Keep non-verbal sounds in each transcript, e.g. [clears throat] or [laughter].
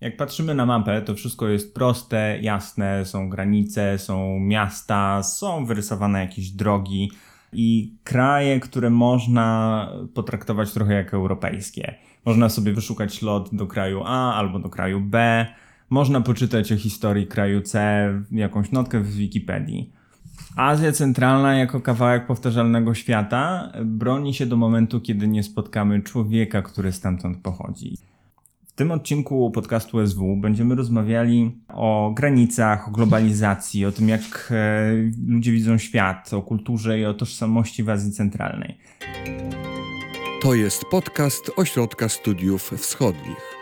Jak patrzymy na mapę, to wszystko jest proste, jasne, są granice, są miasta, są wyrysowane jakieś drogi i kraje, które można potraktować trochę jak europejskie. Można sobie wyszukać lot do kraju A albo do kraju B, można poczytać o historii kraju C, jakąś notkę w Wikipedii. Azja Centralna jako kawałek powtarzalnego świata broni się do momentu, kiedy nie spotkamy człowieka, który stamtąd pochodzi. Tym odcinku podcastu SW będziemy rozmawiali o granicach, o globalizacji, o tym jak e, ludzie widzą świat, o kulturze i o tożsamości w Azji Centralnej. To jest podcast Ośrodka Studiów Wschodnich.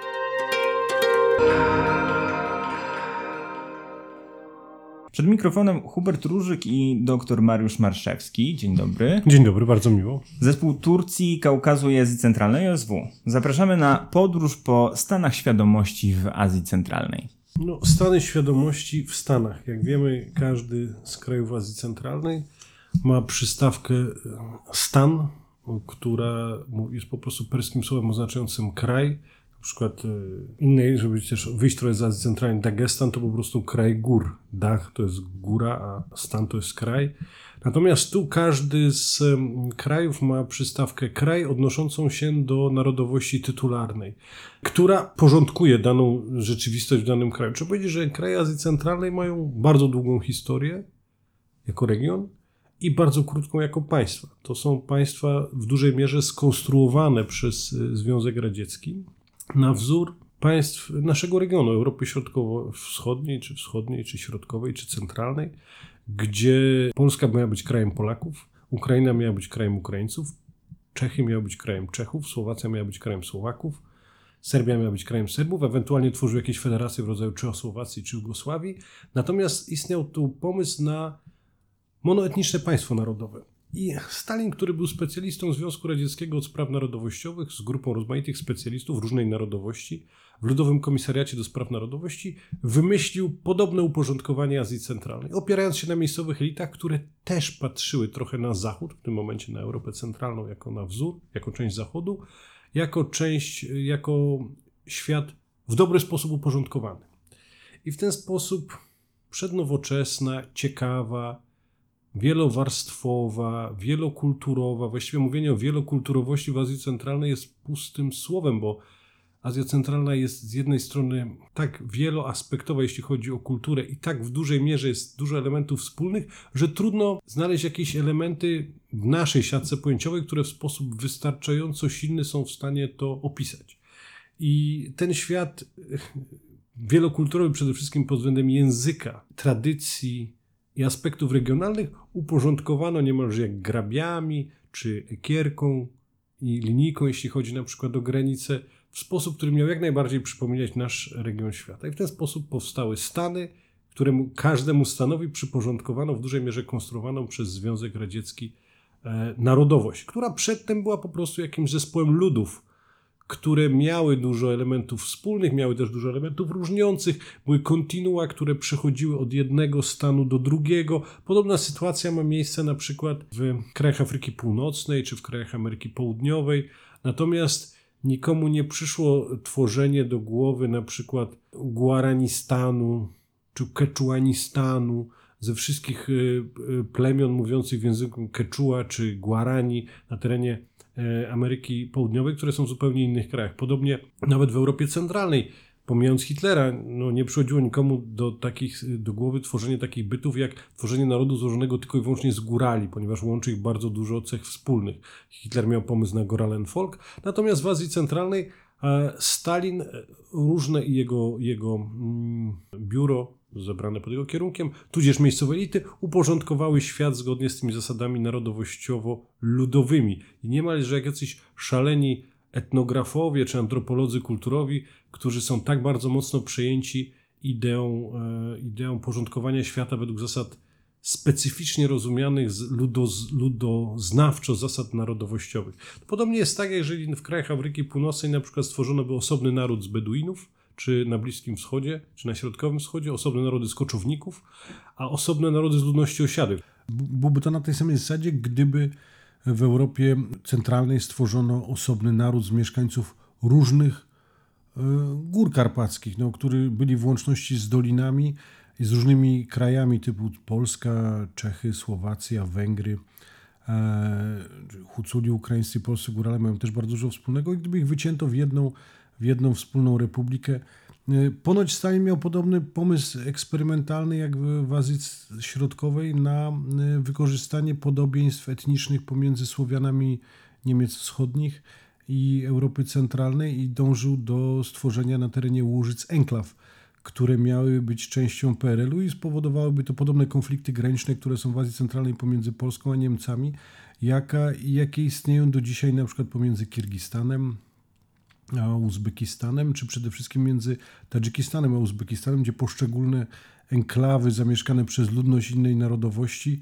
Przed mikrofonem Hubert Różyk i dr Mariusz Marszewski. Dzień dobry. Dzień dobry, bardzo miło. Zespół Turcji, Kaukazu i Azji Centralnej OSW. Zapraszamy na podróż po Stanach Świadomości w Azji Centralnej. No, stany świadomości w Stanach. Jak wiemy, każdy z krajów Azji Centralnej ma przystawkę e, stan, która jest po prostu perskim słowem oznaczającym kraj na przykład e, innej, żeby też wyjść trochę z Azji Centralnej, Dagestan to po prostu kraj gór. Dach to jest góra, a stan to jest kraj. Natomiast tu każdy z krajów ma przystawkę kraj odnoszącą się do narodowości tytularnej, która porządkuje daną rzeczywistość w danym kraju. Trzeba powiedzieć, że kraje Azji Centralnej mają bardzo długą historię jako region i bardzo krótką jako państwa. To są państwa w dużej mierze skonstruowane przez e, Związek Radziecki na wzór państw naszego regionu, Europy Środkowo-Wschodniej, czy Wschodniej, czy Środkowej, czy Centralnej, gdzie Polska miała być krajem Polaków, Ukraina miała być krajem Ukraińców, Czechy miały być krajem Czechów, Słowacja miała być krajem Słowaków, Serbia miała być krajem Serbów, ewentualnie tworzył jakieś federacje w rodzaju Czechosłowacji czy Jugosławii. Natomiast istniał tu pomysł na monoetniczne państwo narodowe. I Stalin, który był specjalistą Związku Radzieckiego od spraw narodowościowych, z grupą rozmaitych specjalistów różnej narodowości, w Ludowym Komisariacie do Spraw Narodowości, wymyślił podobne uporządkowanie Azji Centralnej, opierając się na miejscowych elitach, które też patrzyły trochę na Zachód, w tym momencie na Europę Centralną, jako na wzór, jako część Zachodu, jako część, jako świat w dobry sposób uporządkowany. I w ten sposób przednowoczesna, ciekawa, wielowarstwowa, wielokulturowa. Właściwie mówienie o wielokulturowości w Azji Centralnej jest pustym słowem, bo Azja Centralna jest z jednej strony tak wieloaspektowa, jeśli chodzi o kulturę, i tak w dużej mierze jest dużo elementów wspólnych, że trudno znaleźć jakieś elementy w naszej siatce pojęciowej, które w sposób wystarczająco silny są w stanie to opisać. I ten świat wielokulturowy przede wszystkim pod względem języka, tradycji, i aspektów regionalnych uporządkowano niemalże jak grabiami czy ekierką i linijką, jeśli chodzi na przykład o granice, w sposób, który miał jak najbardziej przypominać nasz region świata. I w ten sposób powstały Stany, któremu każdemu stanowi przyporządkowano w dużej mierze konstruowaną przez Związek Radziecki e, narodowość, która przedtem była po prostu jakimś zespołem ludów, które miały dużo elementów wspólnych, miały też dużo elementów różniących, były kontinua, które przechodziły od jednego stanu do drugiego. Podobna sytuacja ma miejsce na przykład w krajach Afryki Północnej czy w krajach Ameryki Południowej. Natomiast nikomu nie przyszło tworzenie do głowy na przykład Guaranistanu czy Keczuanistanu, ze wszystkich y, y, plemion mówiących w języku Quechua czy Guarani na terenie Ameryki Południowej, które są w zupełnie innych krajach. Podobnie nawet w Europie Centralnej, pomijając Hitlera, no nie przychodziło nikomu do, takich, do głowy tworzenie takich bytów jak tworzenie narodu złożonego tylko i wyłącznie z górali, ponieważ łączy ich bardzo dużo cech wspólnych. Hitler miał pomysł na Goralen Folk, natomiast w Azji Centralnej e, Stalin, e, różne jego, jego mm, biuro zebrane pod jego kierunkiem, tudzież miejscowe elity, uporządkowały świat zgodnie z tymi zasadami narodowościowo-ludowymi. I niemalże jak jacyś szaleni etnografowie czy antropolodzy kulturowi, którzy są tak bardzo mocno przejęci ideą, e, ideą porządkowania świata według zasad specyficznie rozumianych ludo, ludoznawczo zasad narodowościowych. Podobnie jest tak, jeżeli w krajach Afryki Północnej na przykład stworzono by osobny naród z Beduinów, czy na Bliskim Wschodzie, czy na Środkowym Wschodzie, osobne narody z koczowników, a osobne narody z ludności osiadłych. Byłoby to na tej samej zasadzie, gdyby w Europie Centralnej stworzono osobny naród z mieszkańców różnych gór karpackich, no, którzy byli w łączności z dolinami i z różnymi krajami typu Polska, Czechy, Słowacja, Węgry. Huculi ukraińscy polscy górale mają też bardzo dużo wspólnego i gdyby ich wycięto w jedną, w jedną wspólną republikę, Ponoć Stalin miał podobny pomysł eksperymentalny jak w Azji Środkowej na wykorzystanie podobieństw etnicznych pomiędzy Słowianami Niemiec Wschodnich i Europy Centralnej i dążył do stworzenia na terenie Łużyc enklaw, które miały być częścią PRL-u i spowodowałyby to podobne konflikty graniczne, które są w Azji Centralnej pomiędzy Polską a Niemcami, jaka, jakie istnieją do dzisiaj na przykład pomiędzy Kirgistanem, a Uzbekistanem, czy przede wszystkim między Tadżykistanem a Uzbekistanem, gdzie poszczególne enklawy zamieszkane przez ludność innej narodowości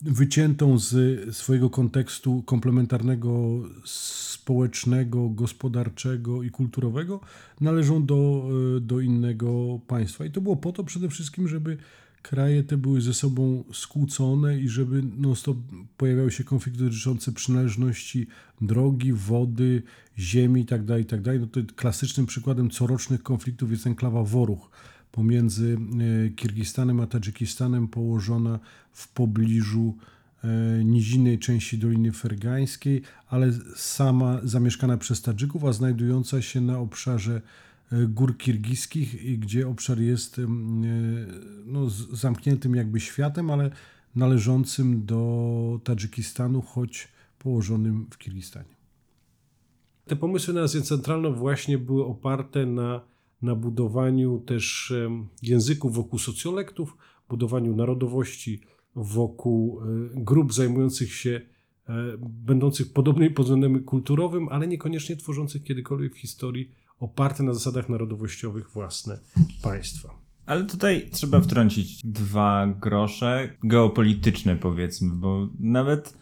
wyciętą z swojego kontekstu komplementarnego, społecznego, gospodarczego i kulturowego, należą do, do innego państwa. I to było po to przede wszystkim, żeby kraje te były ze sobą skłócone i żeby non-stop pojawiały się konflikty dotyczące przynależności drogi, wody, ziemi itd. Tak itd. Tak no to klasycznym przykładem corocznych konfliktów jest enklawa Woruch pomiędzy e, Kirgistanem a Tadżykistanem położona w pobliżu e, nizinnej części Doliny Fergańskiej, ale sama zamieszkana przez Tadżyków, a znajdująca się na obszarze gór kirgiskich, gdzie obszar jest no, zamkniętym jakby światem, ale należącym do Tadżykistanu, choć położonym w Kirgistanie. Te pomysły na Azję Centralną właśnie były oparte na na budowaniu też języków wokół socjolektów, budowaniu narodowości wokół e, grup zajmujących się, e, będących podobnymi pod względem kulturowym, ale niekoniecznie tworzących kiedykolwiek w historii oparte na zasadach narodowościowych własne państwa. Ale tutaj trzeba wtrącić dwa grosze geopolityczne, powiedzmy, bo nawet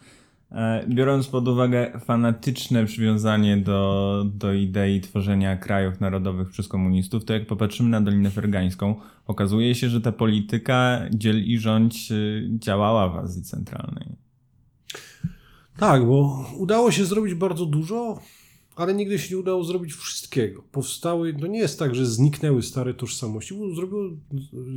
E, biorąc pod uwagę fanatyczne przywiązanie do, do idei tworzenia krajów narodowych przez komunistów, to jak popatrzymy na Dolinę Fergańską, okazuje się, że ta polityka dziel i rządź e, działała w Azji Centralnej. Tak, bo udało się zrobić bardzo dużo, ale nigdy się nie udało zrobić wszystkiego. Powstały, to nie jest tak, że zniknęły stare tożsamości, bo zrobiło,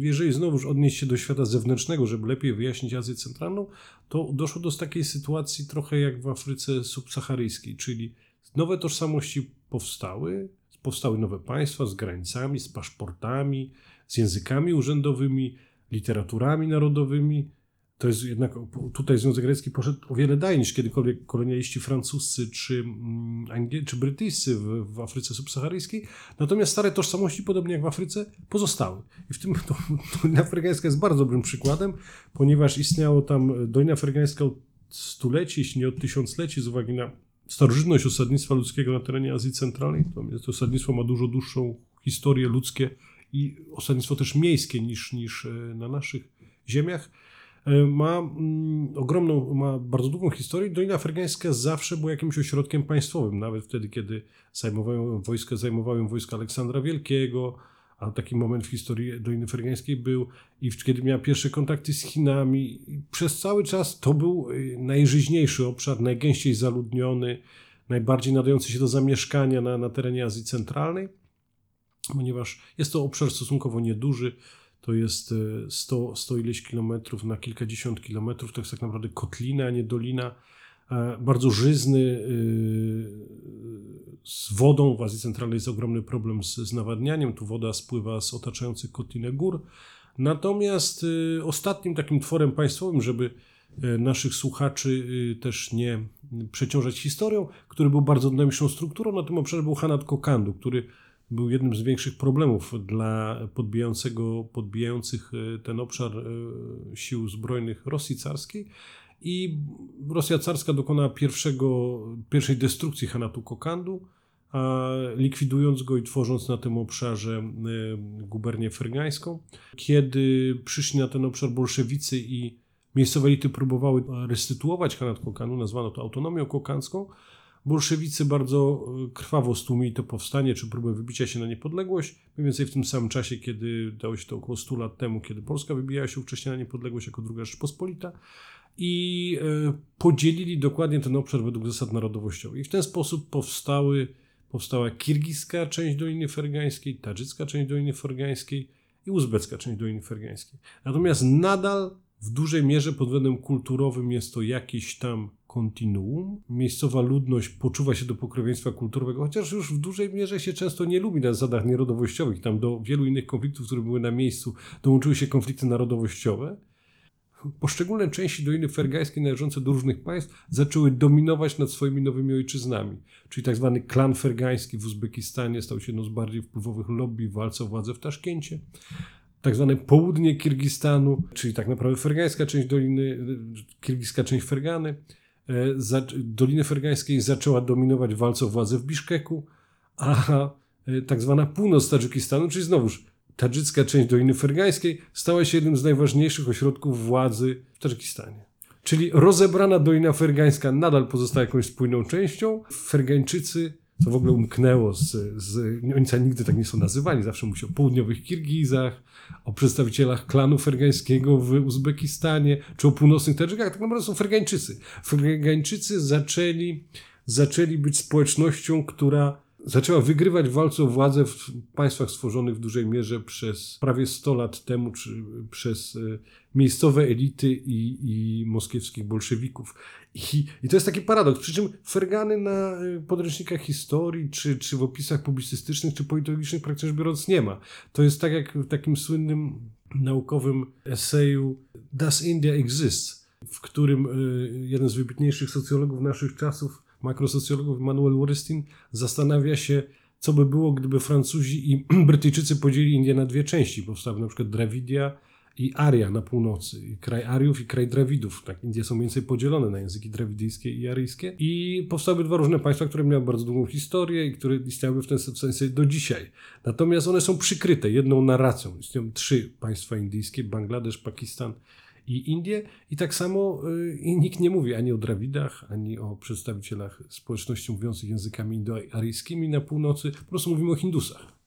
jeżeli znowuż odnieść się do świata zewnętrznego, żeby lepiej wyjaśnić Azję Centralną, to doszło do takiej sytuacji trochę jak w Afryce subsaharyjskiej, czyli nowe tożsamości powstały, powstały nowe państwa z granicami, z paszportami, z językami urzędowymi, literaturami narodowymi, to jest jednak tutaj Związek Radziecki poszedł o wiele dalej niż kiedykolwiek kolonialiści francuscy czy, mm, czy brytyjscy w, w Afryce subsaharyjskiej. Natomiast stare tożsamości, podobnie jak w Afryce, pozostały. I w tym [laughs] to, Dolina Afrykańska jest bardzo dobrym przykładem, ponieważ istniało tam Dolina Afrykańska od stuleci, jeśli nie od tysiącleci, z uwagi na starożytność osadnictwa ludzkiego na terenie Azji Centralnej. To osadnictwo ma dużo dłuższą historię ludzkie i osadnictwo też miejskie niż, niż e, na naszych ziemiach ma mm, ogromną, ma bardzo długą historię. Dolina Afrykańska zawsze była jakimś ośrodkiem państwowym, nawet wtedy, kiedy zajmowały wojska, zajmowały wojska Aleksandra Wielkiego, a taki moment w historii Doliny Afrykańskiej był i kiedy miała pierwsze kontakty z Chinami. Przez cały czas to był y, najżyźniejszy obszar, najgęściej zaludniony, najbardziej nadający się do zamieszkania na, na terenie Azji Centralnej, ponieważ jest to obszar stosunkowo nieduży, to jest 100, e, 100 ileś kilometrów na kilkadziesiąt kilometrów, to jest tak naprawdę kotlina, a nie dolina, e, bardzo żyzny, e, z wodą, w Azji Centralnej jest ogromny problem z, z nawadnianiem, tu woda spływa z otaczających kotlinę gór, natomiast ostatnim takim tworem państwowym, żeby naszych słuchaczy też nie przeciążać historią, który był bardzo dynamiczną strukturą na tym obszarze był Hanat Kokandu, który był jednym z większych problemów dla podbijającego, podbijających e, ten obszar e, sił zbrojnych Rosji carskiej. I Rosja carska dokonała pierwszego, pierwszej destrukcji Hanatu Kokandu, a likwidując go i tworząc na tym obszarze e, gubernię fergańską. Kiedy przyszli na ten obszar bolszewicy i miejscowe elity próbowały restytuować Hanat Kokandu, nazwano to autonomią kokanską, Bolszewicy bardzo e, krwawo stłumili to powstanie, czy próbę wybicia się na niepodległość, mniej więcej w tym samym czasie, kiedy dało się to około 100 lat temu, kiedy Polska wybijała się wcześniej na niepodległość jako druga Rzeczpospolita i e, podzielili dokładnie ten obszar według zasad narodowościowych. I w ten sposób powstały powstała kirgiska część Doliny Fergańskiej, tadżycka część Doliny Fergańskiej i uzbecka część Doliny Fergańskiej. Natomiast nadal w dużej mierze pod względem kulturowym jest to jakieś tam kontinuum. Miejscowa ludność poczuwa się do pokrewieństwa kulturowego, chociaż już w dużej mierze się często nie lubi na zasadach nierodowościowych. Tam do wielu innych konfliktów, które były na miejscu, dołączyły się konflikty narodowościowe. Poszczególne części Doliny Fergańskiej należące do różnych państw zaczęły dominować nad swoimi nowymi ojczyznami. Czyli tak zwany klan fergański w Uzbekistanie stał się jedną z bardziej wpływowych lobby w walce o władzę w Taszkencie tak zwane południe Kirgistanu, czyli tak naprawdę fergańska część doliny, kirgiska część Fergany, Doliny Fergańskiej zaczęła dominować walce o władzę w Biszkeku, a e, tak zwana północ Tadżykistanu, czyli znowuż tadżycka część Doliny Fergańskiej, stała się jednym z najważniejszych ośrodków władzy w Tadżykistanie. Czyli rozebrana Dolina Fergańska nadal pozostaje jakąś spójną częścią. Fergańczycy co w ogóle umknęło z, z oni nigdy tak nie są nazywani, zawsze mówi się o południowych Kirgizach, o przedstawicielach klanu fergańskiego w Uzbekistanie, czy o północnych Tadżykach, tak naprawdę są Fergańczycy. Fergańczycy zaczęli, zaczęli być społecznością, która zaczęła wygrywać walce o władzę w państwach stworzonych w dużej mierze przez prawie 100 lat temu, czy przez e, miejscowe elity i, i moskiewskich bolszewików. I, I, to jest taki paradoks. Przy czym Fergany na e, podręcznikach historii, czy, czy w opisach publicystycznych, czy politologicznych praktycznie biorąc nie ma. To jest tak jak w takim słynnym naukowym eseju Does India Exist? w którym e, jeden z wybitniejszych socjologów naszych czasów makrosocjologów Manuel Worystin zastanawia się, co by było, gdyby Francuzi i [clears throat] Brytyjczycy podzielili Indię na dwie części. Powstały na przykład Dravidia i Aria na północy. I kraj Ariów i kraj Drawidów. Tak, Indie są więcej podzielone na języki drawidyjskie i aryjskie. I powstały dwa różne państwa, które miały bardzo długą historię i które istniały w ten sensie do dzisiaj. Natomiast one są przykryte jedną narracją. Istnieją trzy państwa indyjskie, Bangladesz, Pakistan i Indie. I tak samo y, nikt nie mówi ani o Drawidach, ani o przedstawicielach społeczności mówiących językami indoaryjskimi na północy. Po prostu mówimy o Hindusach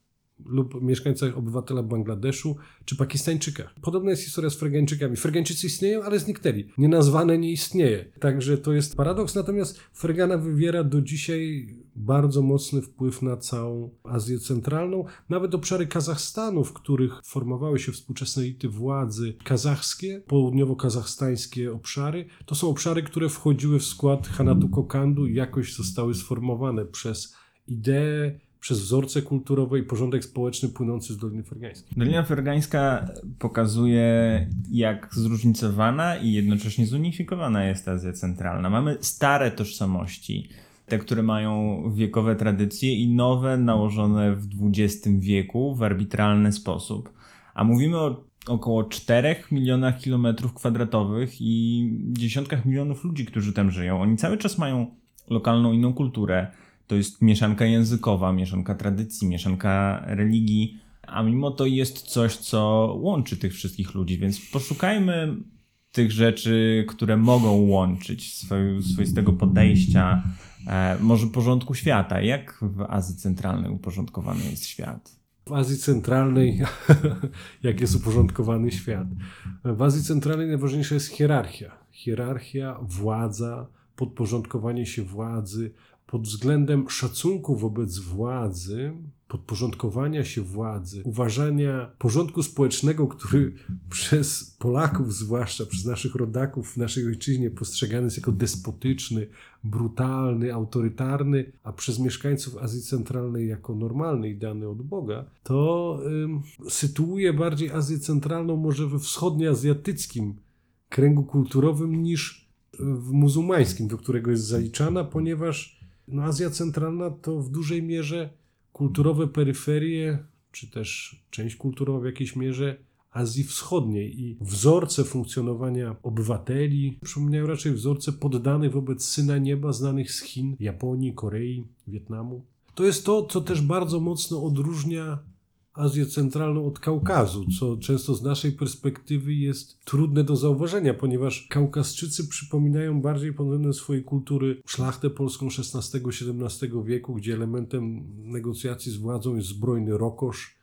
lub mieszkańcach, obywatela Bangladeszu czy Pakistańczykach. Podobna jest historia z Fregańczykami. Fregańczycy istnieją, ale zniknęli. Nienazwane nie istnieje. Także to jest paradoks. Natomiast Fregana wywiera do dzisiaj bardzo mocny wpływ na całą Azję Centralną. Nawet obszary Kazachstanu, w których formowały się współczesne elity władzy kazachskie, południowo-kazachstańskie obszary, to są obszary, które wchodziły w skład Hanatu Kokandu i jakoś zostały sformowane przez idee przez wzorce kulturowe i porządek społeczny płynący z Doliny Fergańskiej. Dolina Fergańska pokazuje, jak zróżnicowana i jednocześnie zunifikowana jest Azja Centralna. Mamy stare tożsamości, te, które mają wiekowe tradycje i nowe nałożone w XX wieku w arbitralny sposób. A mówimy o około 4 milionach kilometrów kwadratowych i dziesiątkach milionów ludzi, którzy tam żyją. Oni cały czas mają lokalną inną kulturę, to jest mieszanka językowa, mieszanka tradycji, mieszanka religii, a mimo to jest coś, co łączy tych wszystkich ludzi, więc poszukajmy tych rzeczy, które mogą łączyć swoj, swoistego podejścia, e, może porządku świata. Jak w Azji Centralnej uporządkowany jest świat? W Azji Centralnej, [laughs] jak jest uporządkowany świat? W Azji Centralnej najważniejsza jest hierarchia. Hierarchia, władza, podporządkowanie się władzy, pod względem szacunku wobec władzy, podporządkowania się władzy, uważania porządku społecznego, który [laughs] przez Polaków, zwłaszcza przez naszych rodaków w naszej ojczyźnie, postrzegany jest jako despotyczny, brutalny, autorytarny, a przez mieszkańców Azji Centralnej jako normalny i dany od Boga, to ym, sytuuje bardziej Azję Centralną może we wschodnioazjatyckim kręgu kulturowym niż w muzułmańskim, do którego jest zaliczana, ponieważ no Azja Centralna to w dużej mierze kulturowe peryferie, czy też część kulturowa w jakiejś mierze Azji Wschodniej i wzorce funkcjonowania obywateli przypominają raczej wzorce poddanych wobec Syna Nieba znanych z Chin, Japonii, Korei, Wietnamu. To jest to, co też bardzo mocno odróżnia Azję Centralną od Kaukazu, co często z naszej perspektywy jest trudne do zauważenia, ponieważ Kaukazczycy przypominają bardziej pod względem swojej kultury szlachtę polską XVI-XVII wieku, gdzie elementem negocjacji z władzą jest zbrojny rokosz,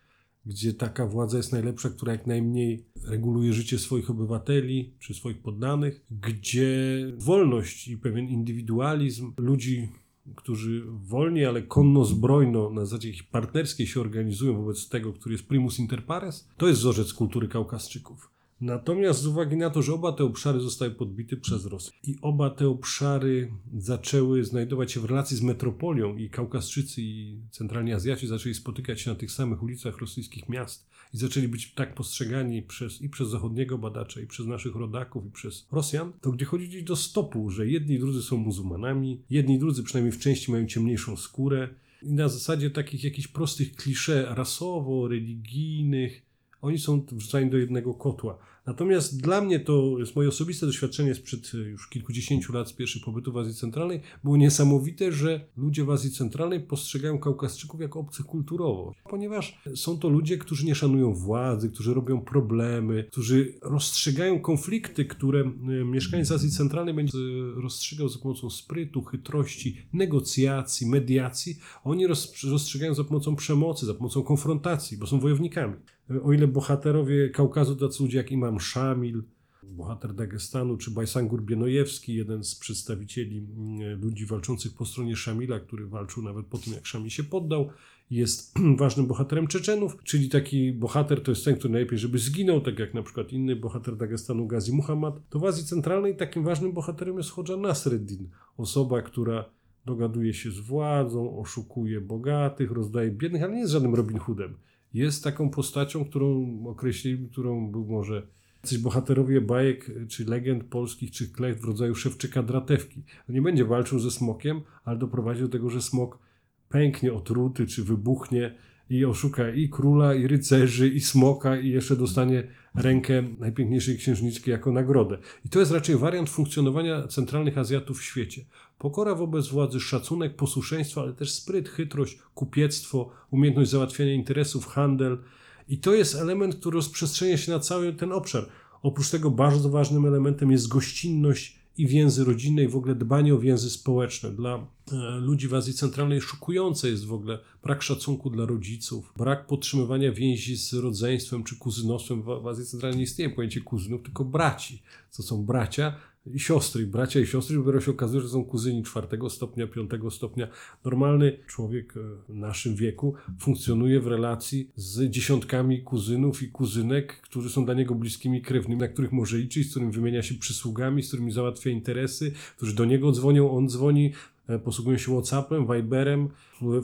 gdzie taka władza jest najlepsza, która jak najmniej reguluje życie swoich obywateli czy swoich poddanych, gdzie wolność i pewien indywidualizm ludzi którzy wolnie, ale konno-zbrojno na zasadzie partnerskiej się organizują wobec tego, który jest primus inter pares, to jest wzorzec kultury Kaukaszczyków. Natomiast z uwagi na to, że oba te obszary zostały podbite przez Rosję i oba te obszary zaczęły znajdować się w relacji z metropolią i Kaukaszczycy i centralni Azjaci zaczęli spotykać się na tych samych ulicach rosyjskich miast i zaczęli być tak postrzegani przez, i przez zachodniego badacza, i przez naszych rodaków, i przez Rosjan, to gdzie chodzi gdzieś do stopu, że jedni i drudzy są muzułmanami, jedni i drudzy przynajmniej w części mają ciemniejszą skórę i na zasadzie takich jakichś prostych klisze rasowo-religijnych, oni są wrzucani do jednego kotła. Natomiast dla mnie to jest moje osobiste doświadczenie sprzed e, już kilkudziesięciu lat z pierwszych pobytu w Azji Centralnej. Było niesamowite, że ludzie w Azji Centralnej postrzegają Kaukaszczyków jako obcych kulturowo, ponieważ są to ludzie, którzy nie szanują władzy, którzy robią problemy, którzy rozstrzygają konflikty, które e, mieszkaniec Azji Centralnej będzie e, rozstrzygał za pomocą sprytu, chytrości, negocjacji, mediacji. Oni rozstrzygają za pomocą przemocy, za pomocą konfrontacji, bo są wojownikami. O ile bohaterowie Kaukazu, tacy ludzie jak Imam Szamil, bohater Dagestanu, czy Bajsangur Bienojewski, jeden z przedstawicieli mm, ludzi walczących po stronie Szamila, który walczył nawet po tym, jak Szamil się poddał, jest [clears throat] ważnym bohaterem Czeczenów, czyli taki bohater to jest ten, który najlepiej, żeby zginął, tak jak na przykład inny bohater Dagestanu Gazi Muhammad. To w Azji Centralnej takim ważnym bohaterem jest Hodża Nasreddin, osoba, która dogaduje się z władzą, oszukuje bogatych, rozdaje biednych, ale nie jest żadnym Robin Hoodem jest taką postacią, którą określili, którą był może jacyś bohaterowie bajek czy legend polskich, czy klecht w rodzaju Szewczyka Dratewki. Nie będzie walczył ze smokiem, ale doprowadzi do tego, że smok pęknie otruty, czy wybuchnie i oszuka i króla, i rycerzy, i smoka, i jeszcze dostanie rękę najpiękniejszej księżniczki jako nagrodę. I to jest raczej wariant funkcjonowania centralnych Azjatów w świecie. Pokora wobec władzy, szacunek, posłuszeństwo, ale też spryt, chytrość, kupiectwo, umiejętność załatwiania interesów, handel. I to jest element, który rozprzestrzenia się na cały ten obszar. Oprócz tego bardzo ważnym elementem jest gościnność i więzy rodzinne i w ogóle dbanie o więzy społeczne. Dla e, ludzi w Azji Centralnej szokujące jest w ogóle brak szacunku dla rodziców, brak podtrzymywania więzi z rodzeństwem czy kuzynostwem. W Azji Centralnej nie istnieje pojęcie kuzynów, tylko braci. To są bracia, i siostry, bracia i siostry, dopiero się okazuje, że są kuzyni czwartego stopnia, piątego stopnia. Normalny człowiek e, w naszym wieku funkcjonuje w relacji z dziesiątkami kuzynów i kuzynek, którzy są dla niego bliskimi krewnymi, na których może liczyć, z którymi wymienia się przysługami, z którymi załatwia interesy, którzy do niego dzwonią, on dzwoni, posługują się WhatsAppem, Viberem,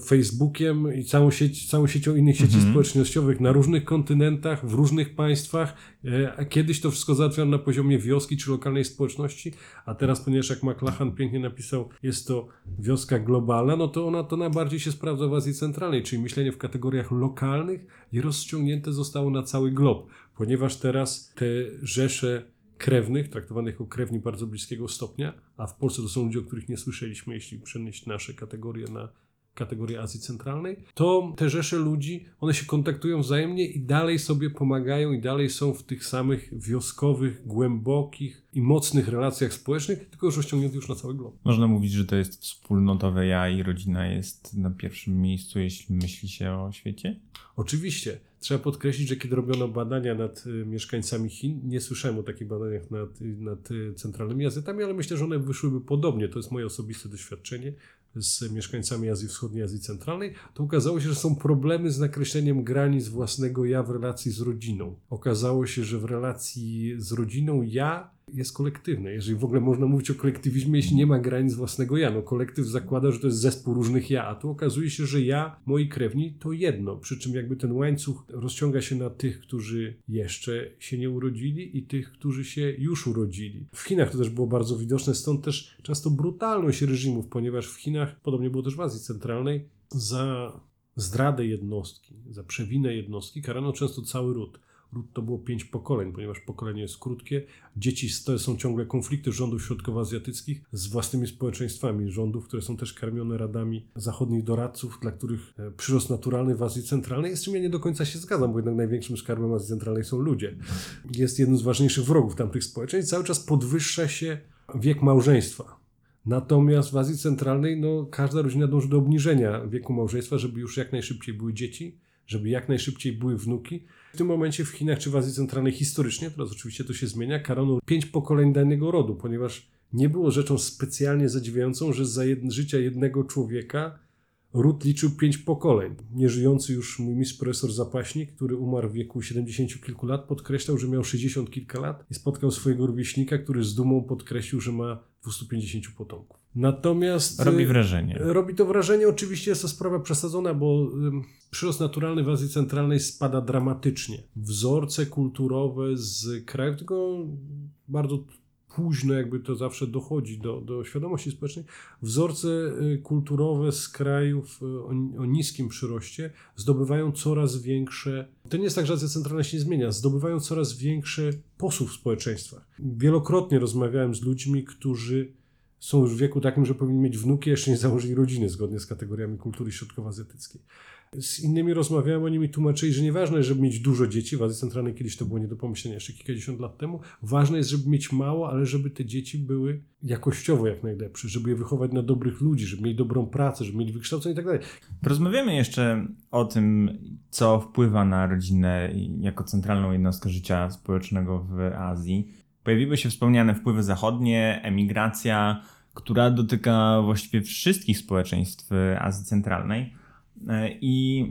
Facebookiem i całą, sieć, całą siecią innych sieci mhm. społecznościowych na różnych kontynentach, w różnych państwach. E, a kiedyś to wszystko załatwiano na poziomie wioski czy lokalnej społeczności, a teraz, ponieważ jak McLachlan pięknie napisał, jest to wioska globalna, no to ona to najbardziej się sprawdza w Azji Centralnej, czyli myślenie w kategoriach lokalnych i rozciągnięte zostało na cały glob, ponieważ teraz te rzesze krewnych, traktowanych jako krewni bardzo bliskiego stopnia, a w Polsce to są ludzie, o których nie słyszeliśmy, jeśli przenieść nasze kategorie na kategorię Azji Centralnej, to te rzesze ludzi, one się kontaktują wzajemnie i dalej sobie pomagają i dalej są w tych samych wioskowych, głębokich i mocnych relacjach społecznych, tylko już rozciągniętych już na cały glob. Można mówić, że to jest wspólnotowe ja i rodzina jest na pierwszym miejscu, jeśli myśli się o świecie? Oczywiście. Trzeba podkreślić, że kiedy robiono badania nad y, mieszkańcami Chin, nie słyszałem o takich badaniach nad, nad y, centralnymi Azjatami, ale myślę, że one wyszłyby podobnie. To jest moje osobiste doświadczenie z mieszkańcami Azji Wschodniej, Azji Centralnej, to okazało się, że są problemy z nakreśleniem granic własnego ja w relacji z rodziną. Okazało się, że w relacji z rodziną ja jest kolektywne. Jeżeli w ogóle można mówić o kolektywizmie, jeśli nie ma granic własnego ja. No, kolektyw zakłada, że to jest zespół różnych ja, a tu okazuje się, że ja, moi krewni to jedno. Przy czym jakby ten łańcuch rozciąga się na tych, którzy jeszcze się nie urodzili i tych, którzy się już urodzili. W Chinach to też było bardzo widoczne, stąd też często brutalność reżimów, ponieważ w Chinach, podobnie było też w Azji Centralnej, za zdradę jednostki, za przewinę jednostki karano często cały ród to było pięć pokoleń, ponieważ pokolenie jest krótkie. Dzieci to są ciągle konflikty rządów środkowoazjatyckich z własnymi społeczeństwami rządów, które są też karmione radami zachodnich doradców, dla których e, przyrost naturalny w Azji Centralnej, z czym ja nie do końca się zgadzam, bo jednak największym skarbem Azji Centralnej są ludzie. Jest jednym z ważniejszych wrogów tamtych społeczeństw. Cały czas podwyższa się wiek małżeństwa. Natomiast w Azji Centralnej no, każda rodzina dąży do obniżenia wieku małżeństwa, żeby już jak najszybciej były dzieci, żeby jak najszybciej były wnuki. W tym momencie w Chinach czy w Azji Centralnej historycznie, teraz oczywiście to się zmienia, karano pięć pokoleń danego rodu, ponieważ nie było rzeczą specjalnie zadziwiającą, że za jed życia jednego człowieka ród liczył pięć pokoleń. Nieżyjący już mój mistrz profesor Zapaśnik, który umarł w wieku 70 kilku lat, podkreślał, że miał 60 kilka lat i spotkał swojego rówieśnika, który z dumą podkreślił, że ma 250 potomków. Natomiast... Robi y, wrażenie. Robi to wrażenie, oczywiście jest to sprawa przesadzona, bo przyrost naturalny w Azji Centralnej spada dramatycznie. Wzorce kulturowe z krajów, tylko bardzo późno jakby to zawsze dochodzi do, do świadomości społecznej, wzorce y, kulturowe z krajów y, o, o niskim przyroście zdobywają coraz większe, to nie jest tak, że Azja Centralna się nie zmienia, zdobywają coraz większy posłów w społeczeństwach. Wielokrotnie rozmawiałem z ludźmi, którzy są już w wieku takim, że powinni mieć wnuki, jeszcze nie założyli rodziny zgodnie z kategoriami kultury środkowoazjatyckiej. Z innymi rozmawiałem, oni mi tłumaczyli, że nieważne jest, żeby mieć dużo dzieci, w Azji Centralnej kiedyś to było nie do pomyślenia jeszcze kilkadziesiąt lat temu, ważne jest, żeby mieć mało, ale żeby te dzieci były jakościowo jak najlepsze, żeby je wychować na dobrych ludzi, żeby mieli dobrą pracę, żeby mieli wykształcenie i tak dalej. Jeszcze o tym, co wpływa na rodzinę jako centralną jednostkę życia społecznego w Azji. Pojawiły się wspomniane wpływy zachodnie, emigracja, która dotyka właściwie wszystkich społeczeństw Azji Centralnej. I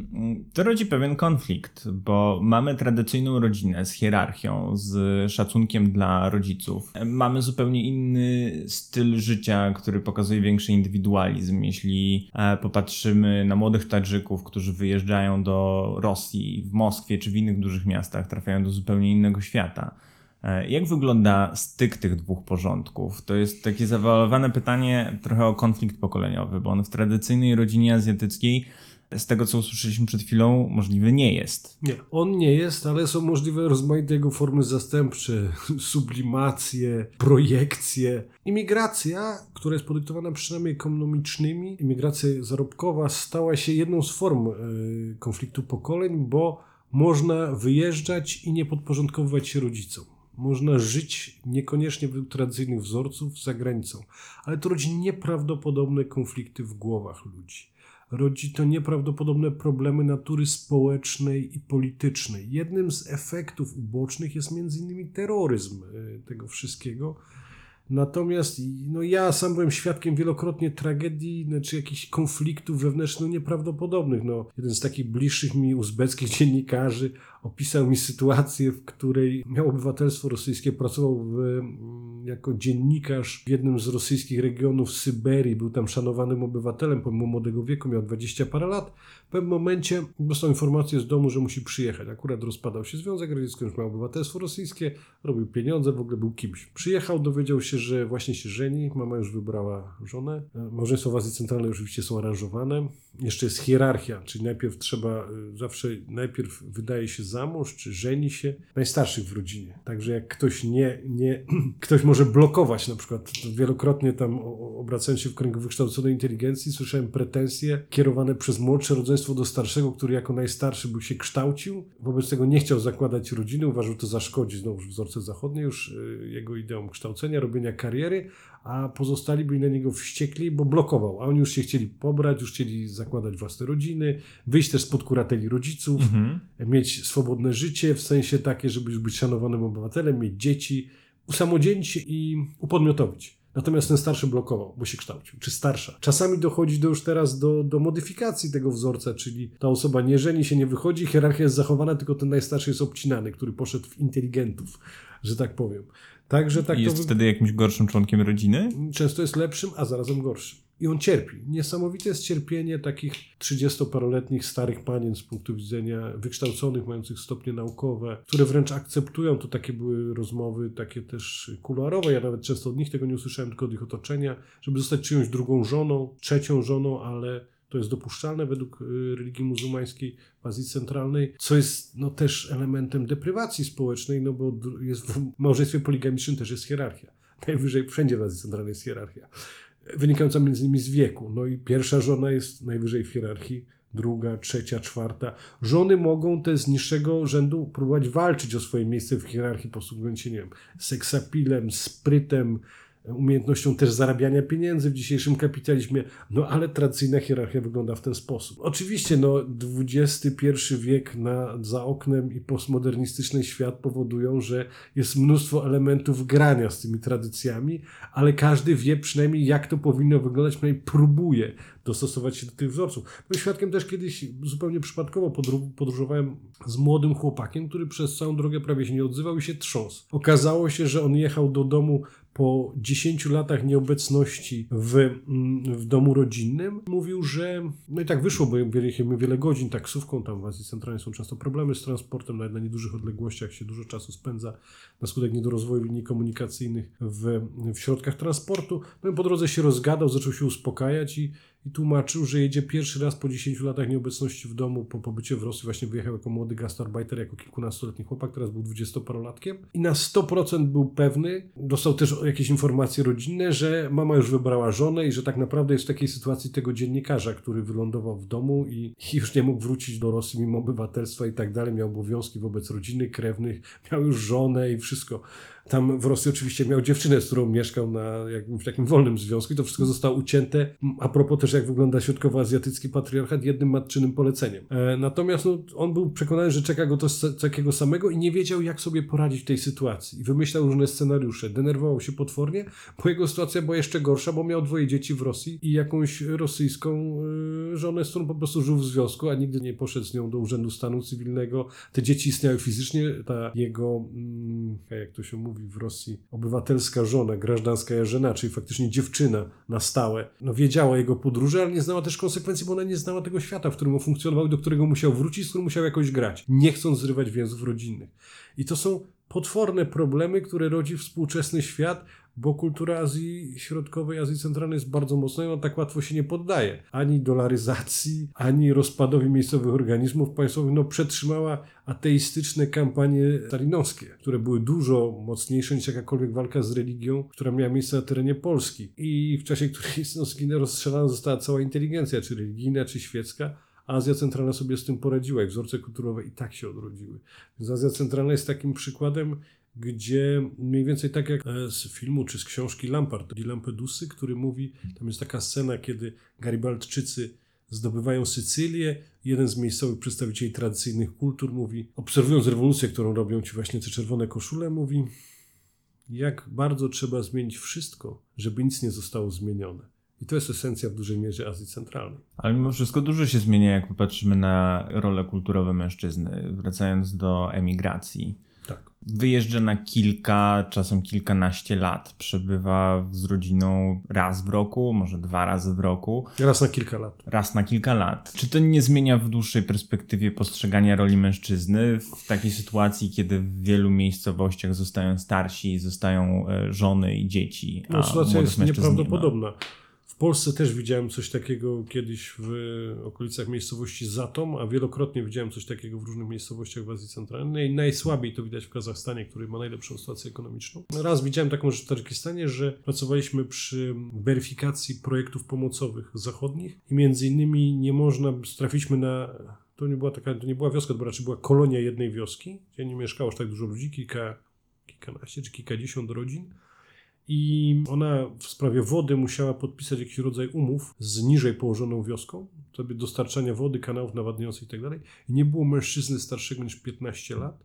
to rodzi pewien konflikt, bo mamy tradycyjną rodzinę z hierarchią, z szacunkiem dla rodziców. Mamy zupełnie inny styl życia, który pokazuje większy indywidualizm. Jeśli e, popatrzymy na młodych Tadżyków, którzy wyjeżdżają do Rosji, w Moskwie czy w innych dużych miastach, trafiają do zupełnie innego świata. E, jak wygląda styk tych dwóch porządków? To jest takie zawalowane pytanie trochę o konflikt pokoleniowy, bo on w tradycyjnej rodzinie azjatyckiej z tego, co usłyszeliśmy przed chwilą, możliwy nie jest. Nie, on nie jest, ale są możliwe rozmaite jego formy zastępcze, [laughs] sublimacje, projekcje. Imigracja, która jest podyktowana przynajmniej ekonomicznymi, imigracja zarobkowa stała się jedną z form y, konfliktu pokoleń, bo można wyjeżdżać i nie podporządkowywać się rodzicom. Można żyć niekoniecznie według tradycyjnych wzorców za granicą, ale to rodzi nieprawdopodobne konflikty w głowach ludzi rodzi to nieprawdopodobne problemy natury społecznej i politycznej. Jednym z efektów ubocznych jest m.in. terroryzm e, tego wszystkiego. Natomiast no ja sam byłem świadkiem wielokrotnie tragedii, znaczy jakichś konfliktów wewnętrznych no nieprawdopodobnych. No, jeden z takich bliższych mi uzbeckich [laughs] dziennikarzy opisał mi sytuację, w której miał obywatelstwo rosyjskie, pracował w, mm, jako dziennikarz w jednym z rosyjskich regionów Syberii, był tam szanowanym obywatelem, pomimo młodego wieku, miał 20 parę lat. W pewnym momencie dostał informację z domu, że musi przyjechać. Akurat rozpadał się Związek Radziecki, już miał obywatelstwo rosyjskie, robił pieniądze, w ogóle był kimś. Przyjechał, dowiedział się, że właśnie się żeni, mama już wybrała żonę. Małżeństwa w Azji Centralnej oczywiście są aranżowane. Jeszcze jest hierarchia, czyli najpierw trzeba, y, zawsze najpierw wydaje się za mąż, czy żeni się najstarszych w rodzinie. Także jak ktoś nie, nie [clears throat] ktoś może blokować na przykład, wielokrotnie tam obracając się w kręgu wykształconej inteligencji, słyszałem pretensje kierowane przez młodsze rodzeństwo do starszego, który jako najstarszy był się kształcił, wobec tego nie chciał zakładać rodziny, uważał to zaszkodzi znowu wzorce zachodnie już y, jego ideom kształcenia, robienia kariery, a pozostali byli na niego wściekli, bo blokował, a oni już się chcieli pobrać, już chcieli zakładać własne rodziny, wyjść też spod kurateli rodziców, mhm. mieć swobodne życie, w sensie takie, żeby już być szanowanym obywatelem, mieć dzieci, usamodzielnić się i upodmiotowić. Natomiast ten starszy blokował, bo się kształcił, czy starsza. Czasami dochodzi do już teraz do, do modyfikacji tego wzorca, czyli ta osoba nie żeni się, nie wychodzi, hierarchia jest zachowana, tylko ten najstarszy jest obcinany, który poszedł w inteligentów, że tak powiem. Także tak jest to... wtedy jakimś gorszym członkiem rodziny? Często jest lepszym, a zarazem gorszym. I on cierpi. Niesamowite jest cierpienie takich 30-paroletnich starych panien z punktu widzenia wykształconych, mających stopnie naukowe, które wręcz akceptują, to takie były rozmowy, takie też kuluarowe, ja nawet często od nich tego nie usłyszałem, tylko od ich otoczenia, żeby zostać czyjąś drugą żoną, trzecią żoną, ale to jest dopuszczalne według y, religii muzułmańskiej w Azji Centralnej, co jest no, też elementem deprywacji społecznej, no bo jest w małżeństwie poligamicznym też jest hierarchia. Najwyżej wszędzie w Azji Centralnej jest hierarchia, wynikająca między innymi z wieku. No i pierwsza żona jest najwyżej w hierarchii, druga, trzecia, czwarta. Żony mogą te z niższego rzędu próbować walczyć o swoje miejsce w hierarchii, posługując się, nie wiem, seksapilem, sprytem, umiejętnością też zarabiania pieniędzy w dzisiejszym kapitalizmie, no ale tradycyjna hierarchia wygląda w ten sposób. Oczywiście, no XXI wiek na, za oknem i postmodernistyczny świat powodują, że jest mnóstwo elementów grania z tymi tradycjami, ale każdy wie przynajmniej jak to powinno wyglądać, przynajmniej próbuje dostosować się do tych wzorców. Byłem świadkiem też kiedyś, zupełnie przypadkowo podróżowałem z młodym chłopakiem, który przez całą drogę prawie się nie odzywał i się trząsł. Okazało się, że on jechał do domu po 10 latach nieobecności w, mm, w domu rodzinnym mówił, że no i tak wyszło, bo jechaliśmy wiele godzin taksówką, tam w Azji Centralnej są często problemy z transportem, nawet na niedużych odległościach się dużo czasu spędza na skutek niedorozwoju linii komunikacyjnych w, w środkach transportu. No i po drodze się rozgadał, zaczął się uspokajać i i tłumaczył, że jedzie pierwszy raz po 10 latach nieobecności w domu, po pobycie w Rosji, właśnie wyjechał jako młody gastarbeiter, jako kilkunastoletni chłopak, teraz był dwudziestoparolatkiem. I na 100% był pewny, dostał też jakieś informacje rodzinne, że mama już wybrała żonę i że tak naprawdę jest w takiej sytuacji tego dziennikarza, który wylądował w domu i, [laughs] już nie mógł wrócić do Rosji mimo obywatelstwa i tak dalej, miał obowiązki wobec rodziny, krewnych, miał już żonę i wszystko. Tam w Rosji oczywiście miał dziewczynę, z którą mieszkał na jakimś takim wolnym związku i to wszystko zostało ucięte. A propos też jak wygląda środkowoazjatycki patriarchat, jednym matczynym poleceniem. E, natomiast no, on był przekonany, że czeka go to takiego samego i nie wiedział jak sobie poradzić w tej sytuacji. I wymyślał różne scenariusze. Denerwował się potwornie, bo jego sytuacja była jeszcze gorsza, bo miał dwoje dzieci w Rosji i jakąś rosyjską y, żonę, z którą po prostu żył w związku, a nigdy nie poszedł z nią do Urzędu Stanu Cywilnego. Te dzieci istniały fizycznie, ta jego, mm, jak to się mówi, mówi w Rosji, obywatelska żona, grażdanska żena, czyli faktycznie dziewczyna na stałe, no wiedziała jego podróży, ale nie znała też konsekwencji, bo ona nie znała tego świata, w którym on funkcjonował, do którego musiał wrócić, z którym musiał jakoś grać, nie chcąc zrywać więzów rodzinnych. I to są potworne problemy, które rodzi współczesny świat, bo kultura Azji Środkowej, Azji Centralnej jest bardzo mocna i ona tak łatwo się nie poddaje. Ani dolaryzacji, ani rozpadowi miejscowych organizmów państwowych. No, przetrzymała ateistyczne kampanie stalinowskie, które były dużo mocniejsze niż jakakolwiek walka z religią, która miała miejsce na terenie Polski. I w czasie której [laughs] no, rozstrzelana została cała inteligencja, czy religijna, czy świecka. Azja Centralna sobie z tym poradziła i wzorce kulturowe i tak się odrodziły. Więc Azja Centralna jest takim przykładem gdzie mniej więcej tak jak e, z filmu czy z książki Lampard, di Lampedusy, który mówi, tam jest taka scena, kiedy Garibaldczycy zdobywają Sycylię, jeden z miejscowych przedstawicieli tradycyjnych kultur mówi, obserwując rewolucję, którą robią ci właśnie te czerwone koszule, mówi, jak bardzo trzeba zmienić wszystko, żeby nic nie zostało zmienione. I to jest esencja w dużej mierze Azji Centralnej. Ale mimo wszystko dużo się zmienia, jak popatrzymy na role kulturowe mężczyzny, wracając do emigracji wyjeżdża na kilka, czasem kilkanaście lat. Przebywa z rodziną raz w roku, może dwa razy w roku. Raz na kilka lat. Raz na kilka lat. Czy to nie zmienia w dłuższej perspektywie postrzegania roli mężczyzny w takiej sytuacji, kiedy w wielu miejscowościach zostają starsi, zostają e, żony i dzieci? No, sytuacja jest nieprawdopodobna. W Polsce też widziałem coś takiego kiedyś w okolicach miejscowości Zatom, a wielokrotnie widziałem coś takiego w różnych miejscowościach w Azji Centralnej. Najsłabiej to widać w Kazachstanie, który ma najlepszą sytuację ekonomiczną. Raz widziałem taką rzecz w Tadżykistanie, że pracowaliśmy przy weryfikacji projektów pomocowych zachodnich i między innymi nie można, trafiliśmy na to nie była taka, to nie była wioska, to raczej była kolonia jednej wioski, gdzie nie mieszkało aż tak dużo ludzi, kilka, kilkanaście czy kilkadziesiąt rodzin i ona w sprawie wody musiała podpisać jakiś rodzaj umów z niżej położoną wioską, sobie dostarczania wody, kanałów nawadniających itd. Tak I nie było mężczyzny starszego niż 15 lat,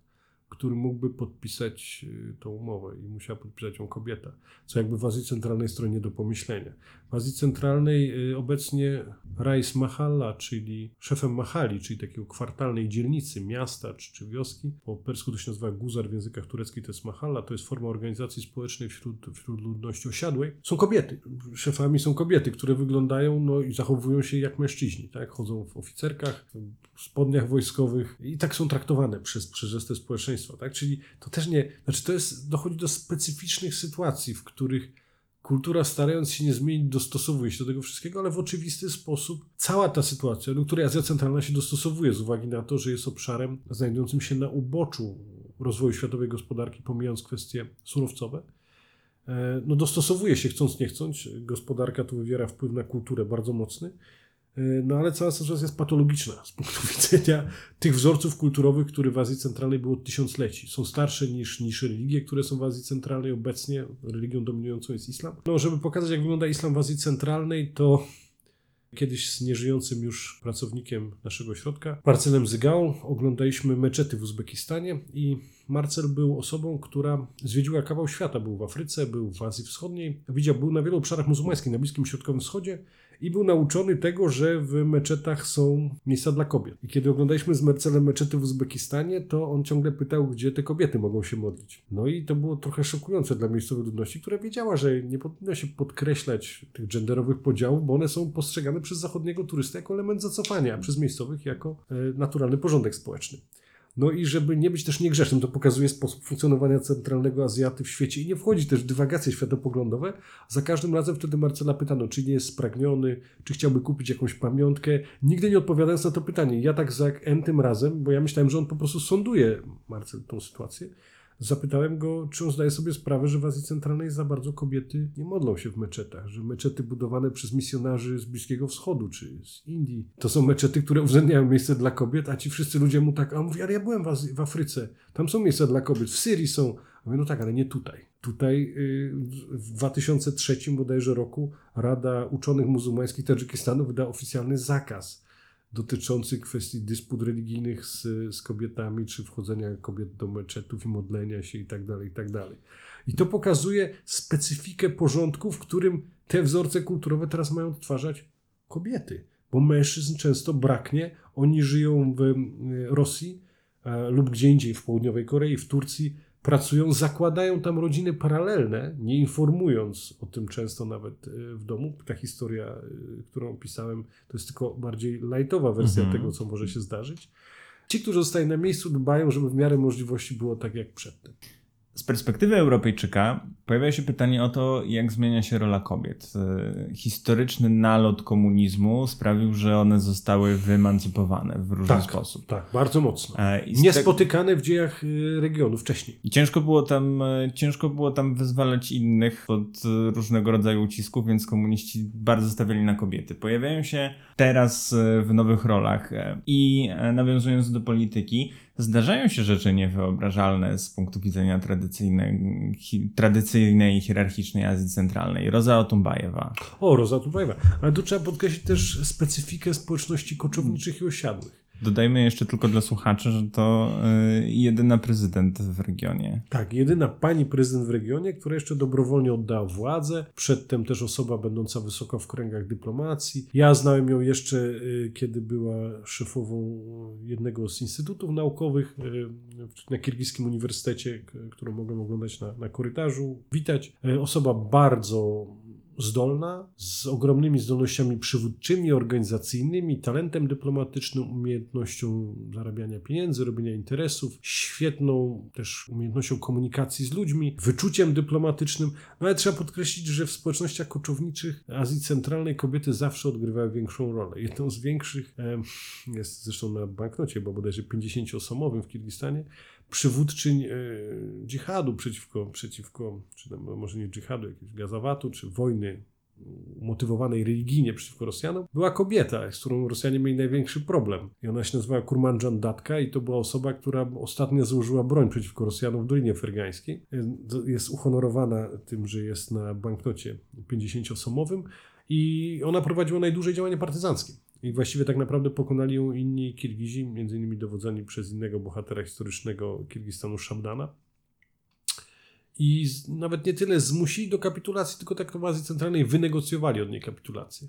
który mógłby podpisać y, tą umowę i musiała podpisać ją kobieta, co jakby w Azji Centralnej stronie do pomyślenia. W Azji Centralnej y, obecnie Rais Mahalla, czyli szefem Mahali, czyli takiego kwartalnej dzielnicy, miasta czy, czy wioski, po persku to się nazywa Guzar w językach tureckich, to jest Mahalla, to jest forma organizacji społecznej wśród, wśród ludności osiadłej. Są kobiety. Szefami są kobiety, które wyglądają no, i zachowują się jak mężczyźni, tak? Chodzą w oficerkach, w spodniach wojskowych i tak są traktowane przez, przez resztę społeczeństwa, tak? Czyli to też nie, znaczy to jest, dochodzi do specyficznych sytuacji, w których kultura starając się nie zmienić, dostosowuje się do tego wszystkiego, ale w oczywisty sposób cała ta sytuacja, do której Azja Centralna się dostosowuje z uwagi na to, że jest obszarem znajdującym się na uboczu rozwoju światowej gospodarki, pomijając kwestie surowcowe, e, no dostosowuje się chcąc nie chcąc. Gospodarka tu wywiera wpływ na kulturę bardzo mocny. No ale cała sytuacja jest patologiczna z punktu [laughs] widzenia tych wzorców kulturowych, które w Azji Centralnej były od tysiącleci. Są starsze niż, niż religie, które są w Azji Centralnej obecnie. Religią dominującą jest islam. No, żeby pokazać, jak wygląda islam w Azji Centralnej, to Kiedyś z nieżyjącym już pracownikiem naszego ośrodka, Marcelem Zygałą, oglądaliśmy meczety w Uzbekistanie i Marcel był osobą, która zwiedziła kawał świata. Był w Afryce, był w Azji Wschodniej, widział, był na wielu obszarach muzułmańskich, na Bliskim Środkowym Wschodzie i był nauczony tego, że w meczetach są miejsca dla kobiet. I kiedy oglądaliśmy z Marcelem meczety w Uzbekistanie, to on ciągle pytał, gdzie te kobiety mogą się modlić. No i to było trochę szokujące dla miejscowej ludności, która wiedziała, że nie powinno się podkreślać tych genderowych podziałów, bo one są postrzegane przez zachodniego turystę jako element zacofania, a przez miejscowych jako e, naturalny porządek społeczny. No i żeby nie być też niegrzecznym, to pokazuje sposób funkcjonowania centralnego Azjaty w świecie i nie wchodzi też w dywagacje światopoglądowe. Za każdym razem wtedy Marcela pytano, czy nie jest spragniony, czy chciałby kupić jakąś pamiątkę. Nigdy nie odpowiadając na to pytanie. Ja tak za N tym razem, bo ja myślałem, że on po prostu sonduje Marcel tą sytuację Zapytałem go, czy on zdaje sobie sprawę, że w Azji Centralnej za bardzo kobiety nie modlą się w meczetach, że meczety budowane przez misjonarzy z Bliskiego Wschodu czy z Indii to są meczety, które uwzględniają miejsce dla kobiet, a ci wszyscy ludzie mu tak, a on mówi, ale ja byłem w, Azji, w Afryce, tam są miejsca dla kobiet, w Syrii są. A mówię, no tak, ale nie tutaj. Tutaj y, w 2003 bodajże roku Rada Uczonych Muzułmańskich Tadżykistanu wyda oficjalny zakaz dotyczący kwestii dysput religijnych z, z kobietami, czy wchodzenia kobiet do meczetów i modlenia się itd., tak itd. Tak I to pokazuje specyfikę porządku, w którym te wzorce kulturowe teraz mają odtwarzać kobiety. Bo mężczyzn często braknie, oni żyją w Rosji e, lub gdzie indziej, w południowej Korei, w Turcji, pracują, zakładają tam rodziny paralelne, nie informując o tym często nawet e, w domu. Ta historia, e, którą opisałem, to jest tylko bardziej lightowa wersja mhm. tego, co może się zdarzyć. Ci, którzy zostają na miejscu, dbają, żeby w miarę możliwości było tak jak przedtem. Z perspektywy Europejczyka pojawia się pytanie o to, jak zmienia się rola kobiet. E, historyczny nalot komunizmu sprawił, że one zostały wyemancypowane w różny tak, sposób. Tak, bardzo mocno. E, Niespotykane w dziejach e, regionu wcześniej. Ciężko było tam, ciężko było tam wyzwalać innych od różnego rodzaju ucisków, więc komuniści bardzo stawiali na kobiety. Pojawiają się teraz w nowych rolach i nawiązując do polityki, zdarzają się rzeczy niewyobrażalne z punktu widzenia tradycyjnej, hi, tradycyjnej hierarchicznej Azji Centralnej. Roza Otumbajewa. O, Roza Otumbajewa. Ale tu trzeba podkreślić też specyfikę społeczności koczowniczych i osiadłych. Dodajmy jeszcze tylko dla słuchaczy, że to y, jedyna prezydent w regionie. Tak, jedyna pani prezydent w regionie, która jeszcze dobrowolnie oddała władzę. Przedtem też osoba będąca wysoko w kręgach dyplomacji. Ja znałem ją jeszcze, y, kiedy była szefową jednego z instytutów naukowych y, na Kirgiskim Uniwersytecie, którą mogłem oglądać na, na korytarzu, witać. Osoba bardzo zdolna, z ogromnymi zdolnościami przywódczymi, organizacyjnymi, talentem dyplomatycznym, umiejętnością zarabiania pieniędzy, robienia interesów, świetną też umiejętnością komunikacji z ludźmi, wyczuciem dyplomatycznym. No ale trzeba podkreślić, że w społecznościach koczowniczych Azji Centralnej kobiety zawsze odgrywają większą rolę. Jedną z większych jest zresztą na banknocie, bo bodajże 50-osobowym w Kirgistanie, przywódczyń e, dżihadu przeciwko, przeciwko czy tam, może nie dżihadu, jakiegoś gazawatu, czy wojny umotywowanej religijnie przeciwko Rosjanom, była kobieta, z którą Rosjanie mieli największy problem. I ona się nazywała Kurmanjan Datka i to była osoba, która ostatnio założyła broń przeciwko Rosjanom w Dolinie Fergańskiej. Jest uhonorowana tym, że jest na banknocie 50-osomowym i ona prowadziła najdłużej działania partyzanckie. I właściwie tak naprawdę pokonali ją inni Kirgizi, między innymi dowodzeni przez innego bohatera historycznego Kirgistanu Szabdana. I nawet nie tyle zmusili do kapitulacji, tylko tak w Azji Centralnej wynegocjowali od niej kapitulację.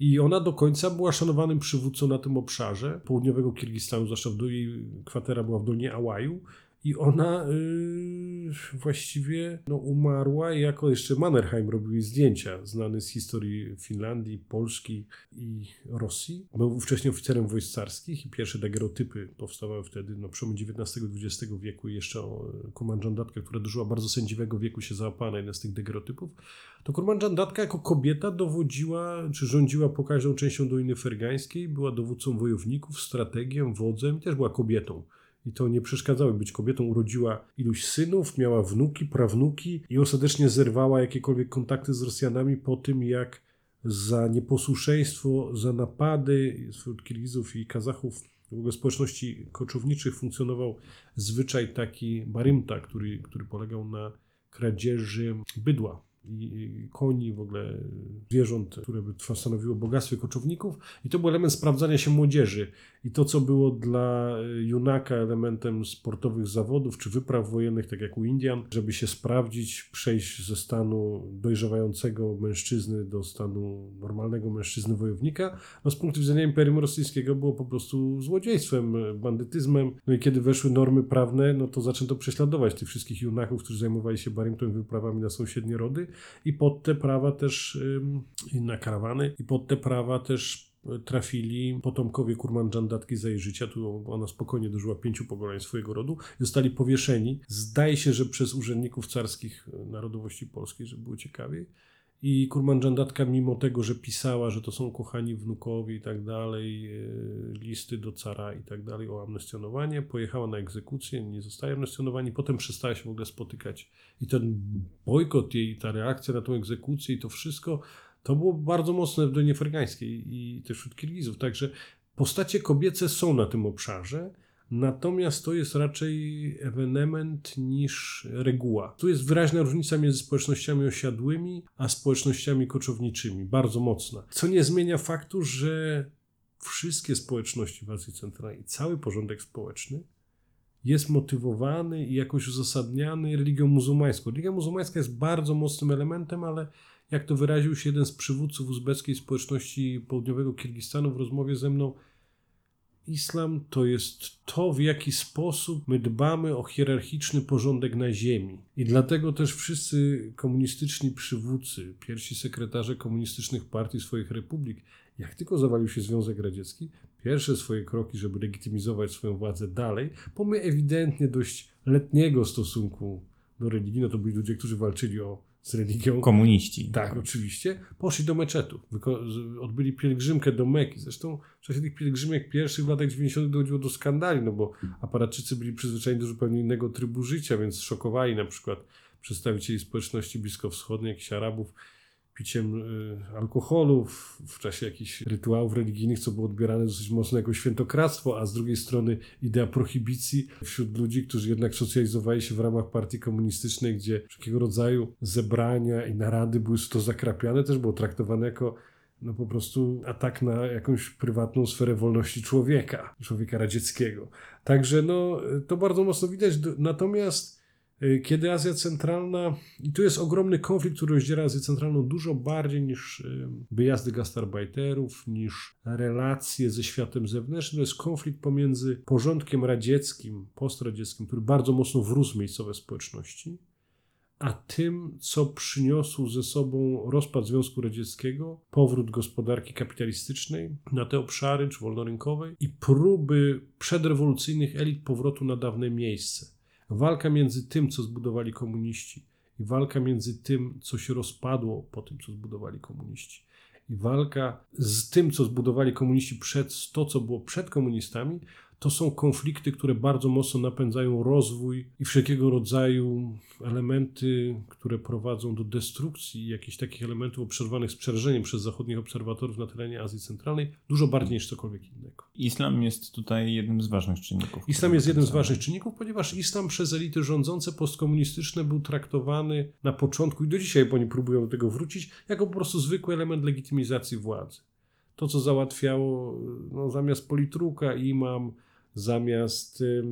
I ona do końca była szanowanym przywódcą na tym obszarze południowego Kirgistanu, zwłaszcza w jej kwatera była w Dolinie Ałaju i ona yy, właściwie no, umarła jako jeszcze Mannerheim robił zdjęcia, znany z historii Finlandii, Polski i Rosji. Był wcześniej oficerem wojsk carskich i pierwsze dagerotypy powstawały wtedy, no przełomie XIX i XX wieku i jeszcze Kurmanżandatka, która dożyła bardzo sędziwego wieku się załapała na jeden z tych dagerotypów. To Kurmanżandatka jako kobieta dowodziła, czy rządziła po każdą częścią Doliny Fergańskiej, była dowódcą wojowników, strategiem, wodzem i też była kobietą i to nie przeszkadzało być kobietą. Urodziła iluś synów, miała wnuki, prawnuki i ostatecznie zerwała jakiekolwiek kontakty z Rosjanami po tym, jak za nieposłuszeństwo, za napady wśród Kirgizów i Kazachów w ogóle społeczności koczowniczych funkcjonował zwyczaj taki barimta, który, który polegał na kradzieży bydła i koni, w ogóle zwierząt, które by stanowiło bogactwo koczowników. I to był element sprawdzania się młodzieży. I to, co było dla junaka elementem sportowych zawodów czy wypraw wojennych, tak jak u Indian, żeby się sprawdzić, przejść ze stanu dojrzewającego mężczyzny do stanu normalnego mężczyzny wojownika, no z punktu widzenia Imperium Rosyjskiego było po prostu złodziejstwem, bandytyzmem. No i kiedy weszły normy prawne, no to zaczęto prześladować tych wszystkich junaków, którzy zajmowali się barimtą wyprawami na sąsiednie rody i pod te prawa też, na karawany, i pod te prawa też trafili potomkowie Kurmandżandatki za jej życia, tu ona spokojnie dożyła pięciu pokoleń swojego rodu, zostali powieszeni. Zdaje się, że przez urzędników carskich narodowości polskiej, żeby było ciekawiej. I Kurmandżandatka, mimo tego, że pisała, że to są kochani wnukowie i tak dalej, e, listy do cara i tak dalej o amnestionowanie, pojechała na egzekucję, nie zostaje amnestionowani, potem przestała się w ogóle spotykać. I ten bojkot jej, ta reakcja na tą egzekucję i to wszystko, to było bardzo mocne w Donie Fergańskiej i też wśród Kirgizów. Także postacie kobiece są na tym obszarze, Natomiast to jest raczej ewenement niż reguła. Tu jest wyraźna różnica między społecznościami osiadłymi a społecznościami koczowniczymi, bardzo mocna. Co nie zmienia faktu, że wszystkie społeczności w Azji Centralnej i cały porządek społeczny jest motywowany i jakoś uzasadniany religią muzułmańską. Religia muzułmańska jest bardzo mocnym elementem, ale jak to wyraził się jeden z przywódców uzbeckiej społeczności południowego Kirgistanu w rozmowie ze mną, Islam to jest to, w jaki sposób my dbamy o hierarchiczny porządek na ziemi. I dlatego też wszyscy komunistyczni przywódcy, pierwsi sekretarze komunistycznych partii swoich republik, jak tylko zawalił się Związek Radziecki, pierwsze swoje kroki, żeby legitymizować swoją władzę dalej, pomimo ewidentnie dość letniego stosunku do religii, no to byli ludzie, którzy walczyli o z religią. Komuniści. Tak, oczywiście. Poszli do meczetu. Odbyli pielgrzymkę do Meki. Zresztą w czasie tych pielgrzymek pierwszych w latach 90. dochodziło do skandali, no bo Aparatczycy byli przyzwyczajeni do zupełnie innego trybu życia, więc szokowali na przykład przedstawicieli społeczności bliskowschodniej, jakichś Arabów, piciem y, alkoholu w, czasie jakichś rytuałów religijnych, co było odbierane dosyć mocno jako świętokradztwo, a z drugiej strony idea prohibicji wśród ludzi, którzy jednak socjalizowali się w ramach partii komunistycznej, gdzie wszelkiego rodzaju zebrania i narady były to zakrapiane, też było traktowane jako no po prostu atak na jakąś prywatną sferę wolności człowieka, człowieka radzieckiego. Także no, to bardzo mocno widać. Natomiast kiedy Azja Centralna, i tu jest ogromny konflikt, który rozdziela Azję Centralną dużo bardziej niż y, wyjazdy gastarbajterów, niż relacje ze światem zewnętrznym, to jest konflikt pomiędzy porządkiem radzieckim, postradzieckim, który bardzo mocno wrósł w miejscowe społeczności, a tym, co przyniosł ze sobą rozpad Związku Radzieckiego, powrót gospodarki kapitalistycznej na te obszary, czy wolnorynkowej i próby przedrewolucyjnych elit powrotu na dawne miejsce. Walka między tym, co zbudowali komuniści, i walka między tym, co się rozpadło po tym, co zbudowali komuniści. I walka z tym, co zbudowali komuniści przed to, co było przed komunistami, to są konflikty, które bardzo mocno napędzają rozwój i wszelkiego rodzaju elementy, które prowadzą do destrukcji jakichś takich elementów obserwowanych z przerażeniem przez zachodnich obserwatorów na terenie Azji Centralnej, dużo bardziej niż cokolwiek innego. Islam jest tutaj jednym z ważnych czynników. Islam jest jednym z ważnych czynników, ponieważ islam przez elity rządzące postkomunistyczne był traktowany na początku i do dzisiaj, bo oni próbują do tego wrócić, jako po prostu zwykły element legitymizacji władzy. To, co załatwiało no, zamiast politruka imam, zamiast y,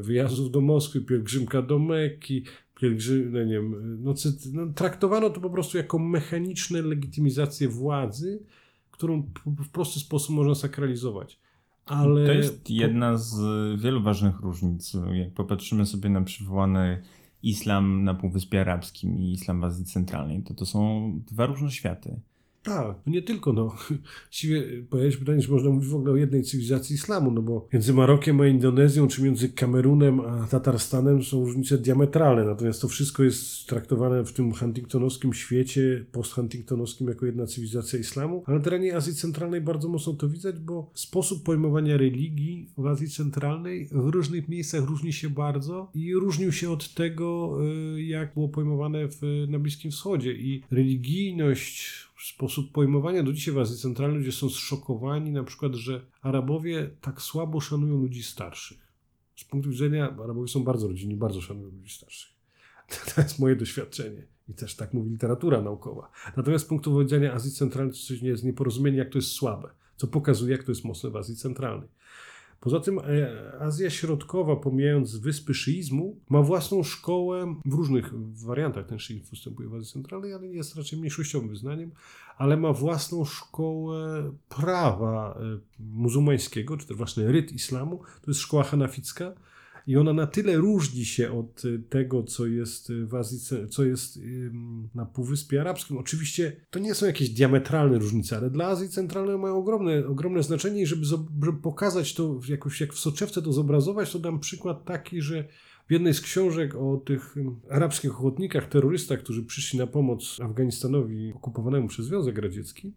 wyjazdów do Moskwy, pielgrzymka do Mekki, pielgrzym, no nie wiem, no, no, traktowano to po prostu jako mechaniczne legitymizację władzy, którą w prosty sposób można sakralizować. Ale... To jest jedna z wielu ważnych różnic. Jak popatrzymy sobie na przywołany islam na Półwyspie Arabskim i islam w Azji Centralnej, to to są dwa różne światy. Tak, no nie tylko, no. [laughs] Właściwie pojawia się pytanie, czy można mówić w ogóle o jednej cywilizacji islamu, no bo między Marokiem a Indonezją, czy między Kamerunem a Tatarstanem są różnice diametralne, natomiast to wszystko jest traktowane w tym huntingtonowskim świecie, post-huntingtonowskim jako jedna cywilizacja islamu, ale na terenie Azji Centralnej bardzo mocno to widać, bo sposób pojmowania religii w Azji Centralnej w różnych miejscach różni się bardzo i różnił się od tego, y, jak było pojmowane w, na Bliskim Wschodzie. I religijność sposób pojmowania do dzisiaj w Azji Centralnej ludzie są zszokowani na przykład, że Arabowie tak słabo szanują ludzi starszych. Z punktu widzenia Arabowie są bardzo rodzinni, bardzo szanują ludzi starszych. [laughs] To jest moje doświadczenie. I też tak mówi literatura naukowa. Natomiast z punktu widzenia Azji Centralnej coś nie jest nieporozumienie, jak to jest słabe, co pokazuje, jak to jest mocne w Azji Centralnej. Poza tym e, Azja Środkowa, pomijając wyspy szyizmu, ma własną szkołę w różnych wariantach. Ten szyizm występuje w Azji Centralnej, ale jest raczej mniejszościowym wyznaniem, ale ma własną szkołę prawa e, muzułmańskiego, czy też właśnie ryt islamu. To jest szkoła hanaficka i ona na tyle różni się od y, tego, co jest y, w Azji, co jest na Półwyspie Arabskim. Oczywiście to nie są jakieś diametralne różnice, ale dla Azji Centralnej mają ogromne, ogromne znaczenie i żeby, żeby pokazać to jakoś jak w soczewce to zobrazować, to dam przykład taki, że w jednej z książek o tych arabskich ochotnikach, terrorystach, którzy przyszli na pomoc Afganistanowi okupowanemu przez Związek Radziecki,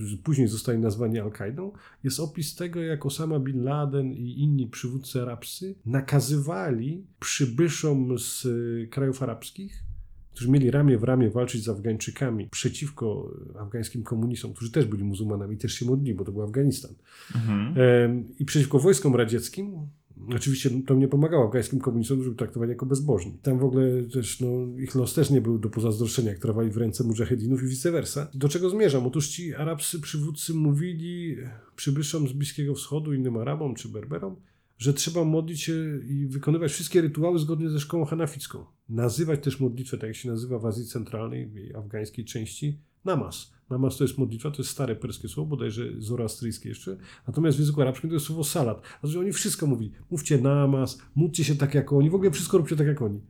którzy później zostali nazwani Al-Kaidą, jest opis tego, jak Osama Bin Laden i inni przywódcy arabscy nakazywali przybyszom z y, krajów arabskich, którzy mieli ramię w ramię walczyć z Afgańczykami przeciwko afgańskim komunistom, którzy też byli muzułmanami, też się modlili, bo to był Afganistan, mhm. i przeciwko wojskom radzieckim, Oczywiście to nie pomagało afgańskim komunistom, żeby traktowali jako bezbożni. Tam w ogóle też, no, ich los też nie był do pozazdroszczenia, jak trwali w ręce mujahedinów i vice versa. Do czego zmierzam? Otóż ci arabscy przywódcy mówili przybyszom z Bliskiego Wschodu, innym Arabom czy Berberom, że trzeba modlić się i wykonywać wszystkie rytuały zgodnie ze szkołą hanaficką. Nazywać też modlitwę, tak jak się nazywa w Azji Centralnej, w afgańskiej części, namaz. Namaz to jest modlitwa, to jest stare perskie słowo, bodajże zoroastryjskie jeszcze. Natomiast w języku arabskim to jest słowo salat. Znaczy oni wszystko mówili. Mówcie namaz, módlcie się tak jak oni, w ogóle wszystko róbcie tak jak oni.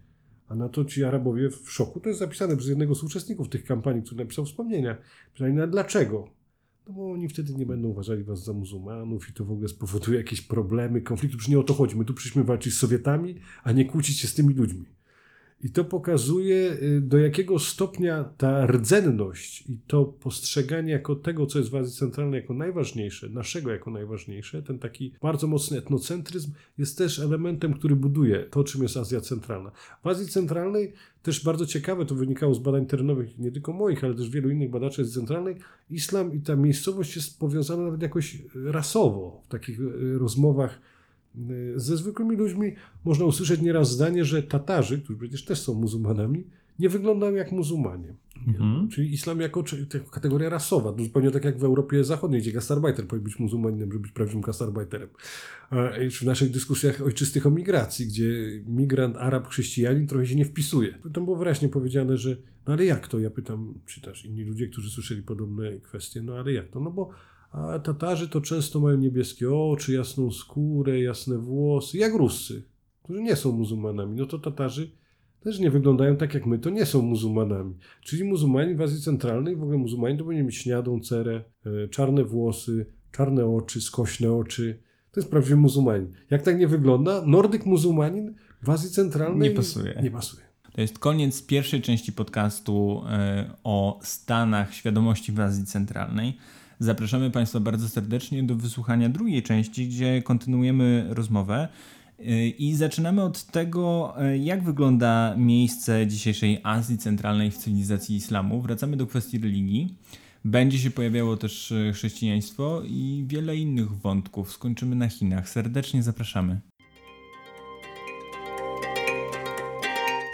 A na to ci Arabowie w szoku. To jest zapisane przez jednego z uczestników tych kampanii, który napisał wspomnienia. Pytanie, dlaczego? No bo oni wtedy nie będą uważali was za muzułmanów i to w ogóle spowoduje jakieś problemy, konflikty. Przecież nie o to chodzi. My tu przyszliśmy walczyć z Sowietami, a nie kłócić się z tymi ludźmi. I to pokazuje, y, do jakiego stopnia ta rdzenność i to postrzeganie jako tego, co jest w Azji Centralnej jako najważniejsze, naszego jako najważniejsze, ten taki bardzo mocny etnocentryzm jest też elementem, który buduje to, czym jest Azja Centralna. W Azji Centralnej też bardzo ciekawe, to wynikało z badań terenowych, nie tylko moich, ale też wielu innych badaczy Azji Centralnej, islam i ta miejscowość jest powiązana nawet jakoś rasowo w takich y, rozmowach ze zwykłymi ludźmi można usłyszeć nieraz zdanie, że Tatarzy, którzy przecież też są muzułmanami, nie wyglądają jak muzułmanie. Mhm. Czyli islam jako, kategoria rasowa, zupełnie tak jak w Europie Zachodniej, gdzie gastarbeiter powinien być muzułmaninem, żeby być prawdziwym gastarbeiterem. W naszych dyskusjach ojczystych o migracji, gdzie migrant, Arab, chrześcijanin trochę się nie wpisuje. Tam było wyraźnie powiedziane, że no ale jak to? Ja pytam, czy też inni ludzie, którzy słyszeli podobne kwestie, no ale jak to? No bo a Tatarzy to często mają niebieskie oczy, jasną skórę, jasne włosy, jak Ruscy, którzy nie są muzułmanami. No to Tatarzy też nie wyglądają tak jak my, to nie są muzułmanami. Czyli muzułmani w Azji Centralnej, w ogóle muzułmani to powinni mieć śniadą cerę, e, czarne włosy, czarne oczy, skośne oczy. To jest prawdziwy muzułmanin. Jak tak nie wygląda, nordyk muzułmanin w Azji Centralnej nie pasuje. Nie pasuje. To jest koniec pierwszej części podcastu e, o stanach świadomości w Azji Centralnej. Zapraszamy Państwa bardzo serdecznie do wysłuchania drugiej części, gdzie kontynuujemy rozmowę. Y, I zaczynamy od tego, y, jak wygląda miejsce dzisiejszej Azji Centralnej w cywilizacji islamu. Wracamy do kwestii religii. Będzie się pojawiało też y, chrześcijaństwo i wiele innych wątków. Skończymy na Chinach. Serdecznie zapraszamy.